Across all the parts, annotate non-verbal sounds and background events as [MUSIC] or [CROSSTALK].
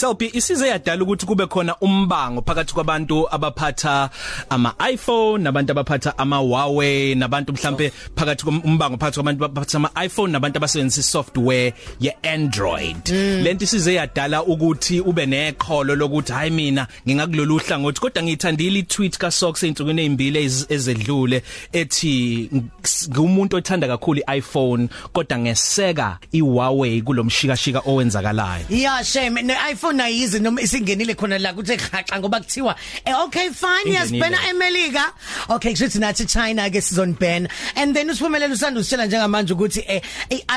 Selby isize yadala ukuthi kube khona umbango phakathi kwabantu abaphatha ama iPhone nabantu abaphatha ama Huawei nabantu mhlambe phakathi kombango phakathi kwabantu abaphatha ama iPhone nabantu abasebenzisa software ye Android mm. lento isize yadala ukuthi ube nekholo lokuthi hayi mina ngingakulolu hlangothi kodwa ngithandile itweet ka Socks einsukwini ezimbili ezedlule ethi ngumuntu othanda kakhulu iPhone kodwa ngeseka iHuawei kulomshikashika owenzakalayo. Yeah shame. Ne iPhone ifuna yize noma isingenile khona la kuthi khaxa ngoba kuthiwa eh okay fine yasibhena eMelika. Okay kusho nathi China ke sizonibhena. And then usiphumelele usanda usitshela njengamanje ukuthi eh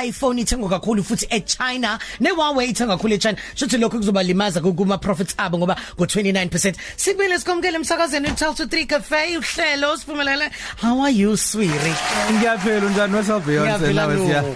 iPhone ithengwa kakhulu futhi eChina ne Huawei ithengwa kakhulu eChina. Shothi lokho kuzobalimaza kuma profits abo ngoba go 29% sibile sikomkele emsakazweni uTel to 3 cafe uhlelo siphumelele how are you swiri ngiyaphela njani wesalveyonse nawe siya. [LAUGHS]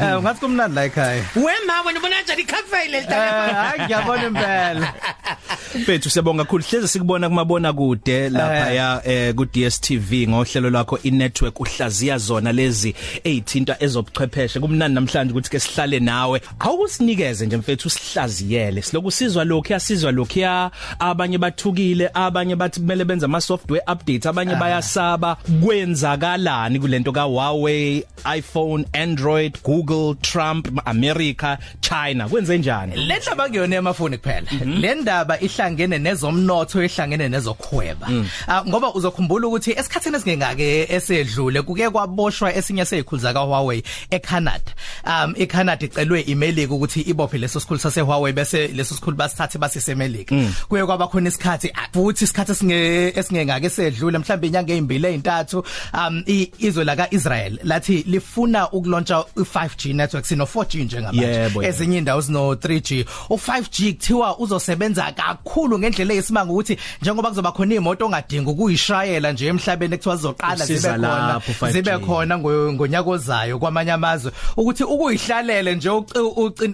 Eh ungathi kumnandi la ekhaya. Wema wena ubona njani cafe lelitaka eh hayi ngiyabona ngiyabona impela [LAUGHS] Mfethu siyabonga kakhulu. Hleze sikubona kumabona kude lapha ya eh ku DStv ngohlelo lwakho inetwork uhlaziya zona lezi ezithinta ezobuchwepheshe. Kumnandi namhlanje ukuthi ke sihlale nawe. Awukusinikeze nje mfethu usihlaziyele. Siloku sizwa lokho yasizwa lokho ya abanye bathukile abanye bathi kumele benze ama software updates abanye bayasaba. Kwenzakalani kulento ka Huawei iPhone Android Google Trump America China? Kwenze njani le ndaba kuyona emafoni kuphela. Mhm. le ndaba ihlangene nezomnotho ihlangene nezokhweba. Mm. ah, ngoba uzokhumbula ukuthi esikhatheni esingengake esedlule kuke kwaboshwa esinye sezikhulu ka Huawei eCanada. Um eCanada icelwe iMelika ukuthi ibophe leso sikhulu sase Huawei bese leso sikhulu basithathe basise eMelika. Mm. kuye kwaba khona isikhathi ah, futhi isikhathi esinge esingengake esedlule mhlawumbe inyanga ezimbili ezintathu um izwe la kaIsrael lathi lifuna ukulontsha i5G network sino 4G njengamanje. Ezinye indawo sino 3G u5G kuthiwa uzosebenza kakhulu ngendlela eyisimanga ukuthi njengoba kuzoba khona imoto ongadinga ukuyishayela nje emhlabeni ekuthiwa zizoqala zibe khona zibe khona ngonyaka ozayo kwamanye amazwe. Ukuthi ukuyihlalele nje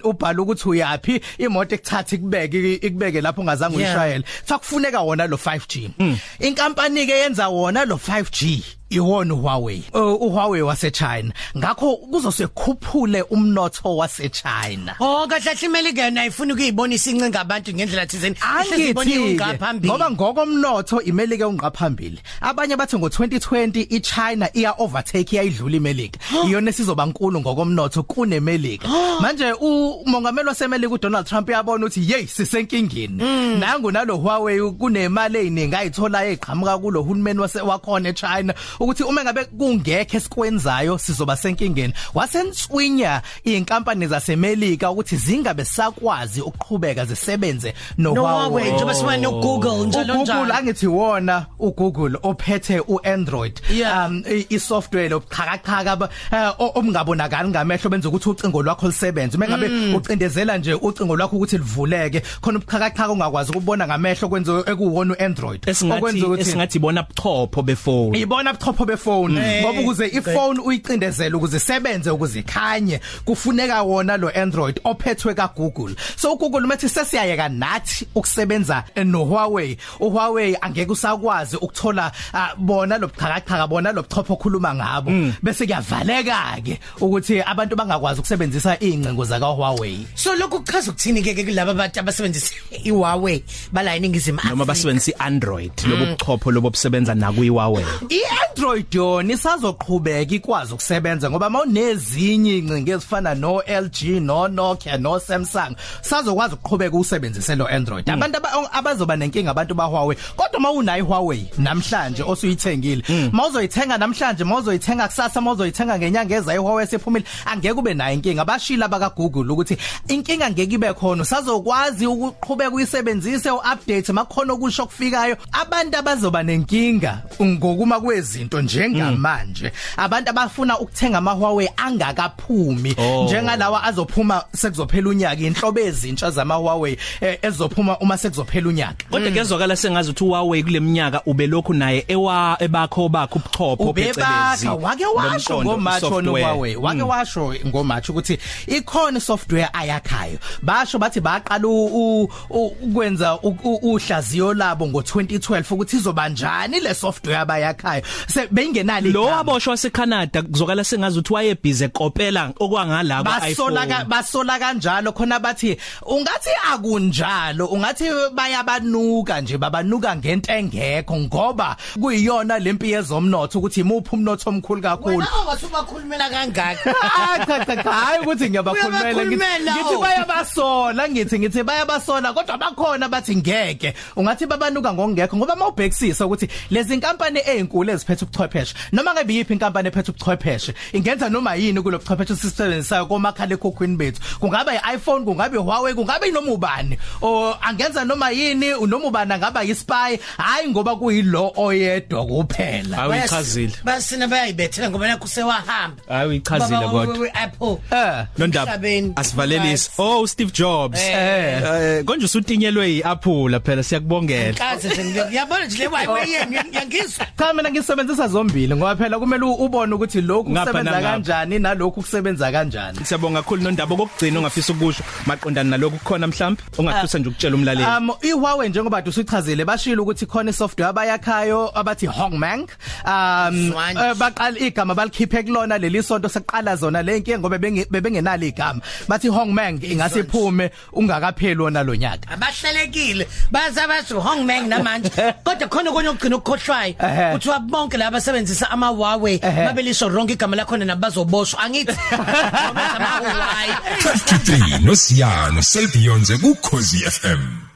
ubhala ukuthi uyapi imoto ekuthatha ikubeke ikubeke lapho ungazange uyishayele. Kufaneka wona lo 5G hmm. inkampani ke yenza wona lo 5G iwona uHuawei? uHuawei wasechina. Ngakho kuzosekhuphule umnotho wasechina. Oh kahle hlimeli kena ifuna ukuyibonisa incinga abantu ngendlela thizeni. Angithi ngoba ngokomnotho imelika unqaphambili. Abanye bathi ngo2020 iChina iya overtake iyayidlula imelika. Iyona sizoba nkulu ngokomnotho kunemelika. Manje umongameli wasemelika uDonald Trump uyabona ukuthi hey sisenkingeni. Hmm. nangu nalo Huawei kunemali eziningi ayithola eqhamuka kulo hulumeni wakhona eChina. Ukuthi uma ngabe kungekho esikwenzayo sizoba senkingeni. Wasentswinya inkampani zasemelika ukuthi zingabe sakwazi ukuqhubeka zisebenze no Huawei njengoba siwana no Google njalo njalo. Google angithi wona uGoogle ophethe uAndroid. Um isoftware lobuqhakaqhaka omngabonakali ngamehlo benza ukuthi ucingo lwakho lisebenze uma ngabe mm. ucindezela nje ucingo lwakho ukuthi livuleke khona ubuqhakaqhaka ungakwazi ukubona ngamehlo kwenza ekuwona uAndroid. Okwenza ukuthi esingathi ibona buchopho befone ibona buchopho ubuchopho befone mm. ngoba ukuze ifone uyicindezele ukuze isebenze ukuze ikhanye kufuneka wona lo Android ophethwe ka Google so uGoogle umethi sesiyayeka nathi ukusebenza no Huawei uHuawei angeke usakwazi ukuthola uh, bona lobuqhakaqhaka bona lobuchopho okhuluma ngabo. Mm. bese kuyavaleka ke ukuthi abantu bangakwazi ukusebenzisa ingcingo zaka Huawei so lokhu kuchaza ukuthini ke kulabo abantu abasebenzisa iHuawei bala iningizima noma basebenzisa iAndroid lobo buchopho lobo busebenza na kuiHuawei iAndroid Android yona isazoqhubeka ikwazi ukusebenza ngoba mawunezinye incingo ezifana no LG no Nokia no Samsung sazokwazi ukuqhubeka usebenzise lo Android. Abantu abazoba nenkinga abantu ba Huawei kodwa mawunayo Huawei namhlanje osuyithengile hmm. mawuzoyithenga namhlanje mawuzoyithenga kusasa mawuzoyithenga ngenyanga ezayo Huawei sephumile angeke ube nayo inkinga. Bashila baka Google ukuthi inkinga ngeke ibe khona usazokwazi ukuqhubeka uyisebenzise uupdate makhono okusho kufikayo abantu abazoba nenkinga ngokuma kwezinto izinto njengamanje. Abantu abafuna ukuthenga ama Huawei angakaphumi. Oh. njengalawa azophuma sekuzophela unyaka inhlobo ezintsha zama Huawei eh, ezophuma uma sekuzophela unyaka. Kodwa kezwakala sengazi ukuthi Huawei kuleminyaka ube lokhu naye ewa ebakho bakho ubuchopho phecelezi wake washo ngomacho no Huawei wake mm. washo ngomacho ukuthi ikhona software ayakhayo. Basho bathi baqala ukwenza uhlaziyo labo ngo2012 ukuthi izoba njani le software abayakhayo. se beyingenali lo waboshwa waseCanada kuzokala sengazi ukuthi wayebhize ekopela okwangala basola kwa-iPhone. basola kanjalo. Khona bathi ungathi akunjalo ungathi bayabanuka nje babanuka ngento engekho ngoba kuyiyona lempi yezomnotho ukuthi imuphi umnotho omkhulu kakhulu. Wena ongasubakhulumela kangaka? [LAUGHS] Ah cha cha cha. Hayi ukuthi ngiyabakhulumela ngithi Uyabakhulumela, ngithi oh. bayabasola ngithi ngithi bayabasola kodwa bakhona bathi ngeke. Ungathi babanuka ngokungekho ngoba mawubhekisisa ukuthi lezi inkampani ezinkulu eziphethe ubuchwepheshe. Noma ngabe yiphi inkampani ephethe ubuchwepheshe ingenza noma yini kulo buchwepheshe sisebenzisayo komakhala ekhokhwini bethu? Kungaba iPhone kungabe Huawei kungabe noma ubani? O angenza noma yini noma ubani angaba yispy? Hayi ngoba kuyilo oyedwa kuphela. Hayi uyichazile. Basina bayayibethela ngoba nakho sewahamba hayi uyichazile Baba kodwa. we- Apple. Eh. Nondaba Emhlabeni. asivalelise oh Steve Jobs. Eh. eh konje usutinyelwe yiApple phela siyakubongela. Kaze nje ngiyabona nje le wifi yenu [LAUGHS] yangizwa. Cha mina ngisebenzisa zombili ngoba phela kumele u- ubone ukuthi lokhu Ngapha kusebenza nangapha. kanjani nalokhu kusebenza kanjani. Siyabonga kakhulu nondaba kokugcina ongafisa ukusho maqondana nalokho kukhona mhlawumbe ongafisa nje ukutshela umlaleli Um iHuawei njengoba dusichazile bashilo ukuthi khona isoftware abayakhayo abathi Hongmeng um Swanje. eh, baqala igama balikhiphe kulona leli sonto seqala zona lenke ngoba benge- bebengenalo igama bathi Hongmeng ingase iphume ungakapheli wona lo nyaka. abahlelekile baza basho Hongmeng namanje [LAUGHS] kodwa khona konye ukugcina ukukhohlwayo Ehhe. kuthiwa bonke laba basebenzisa ama Huawei Ehhe. babelisho wrong igama lakhona nabazoboshwa. Angithi Ngoba ama Huawei 12 to 3 nosiyano selbionze ku Khosi FM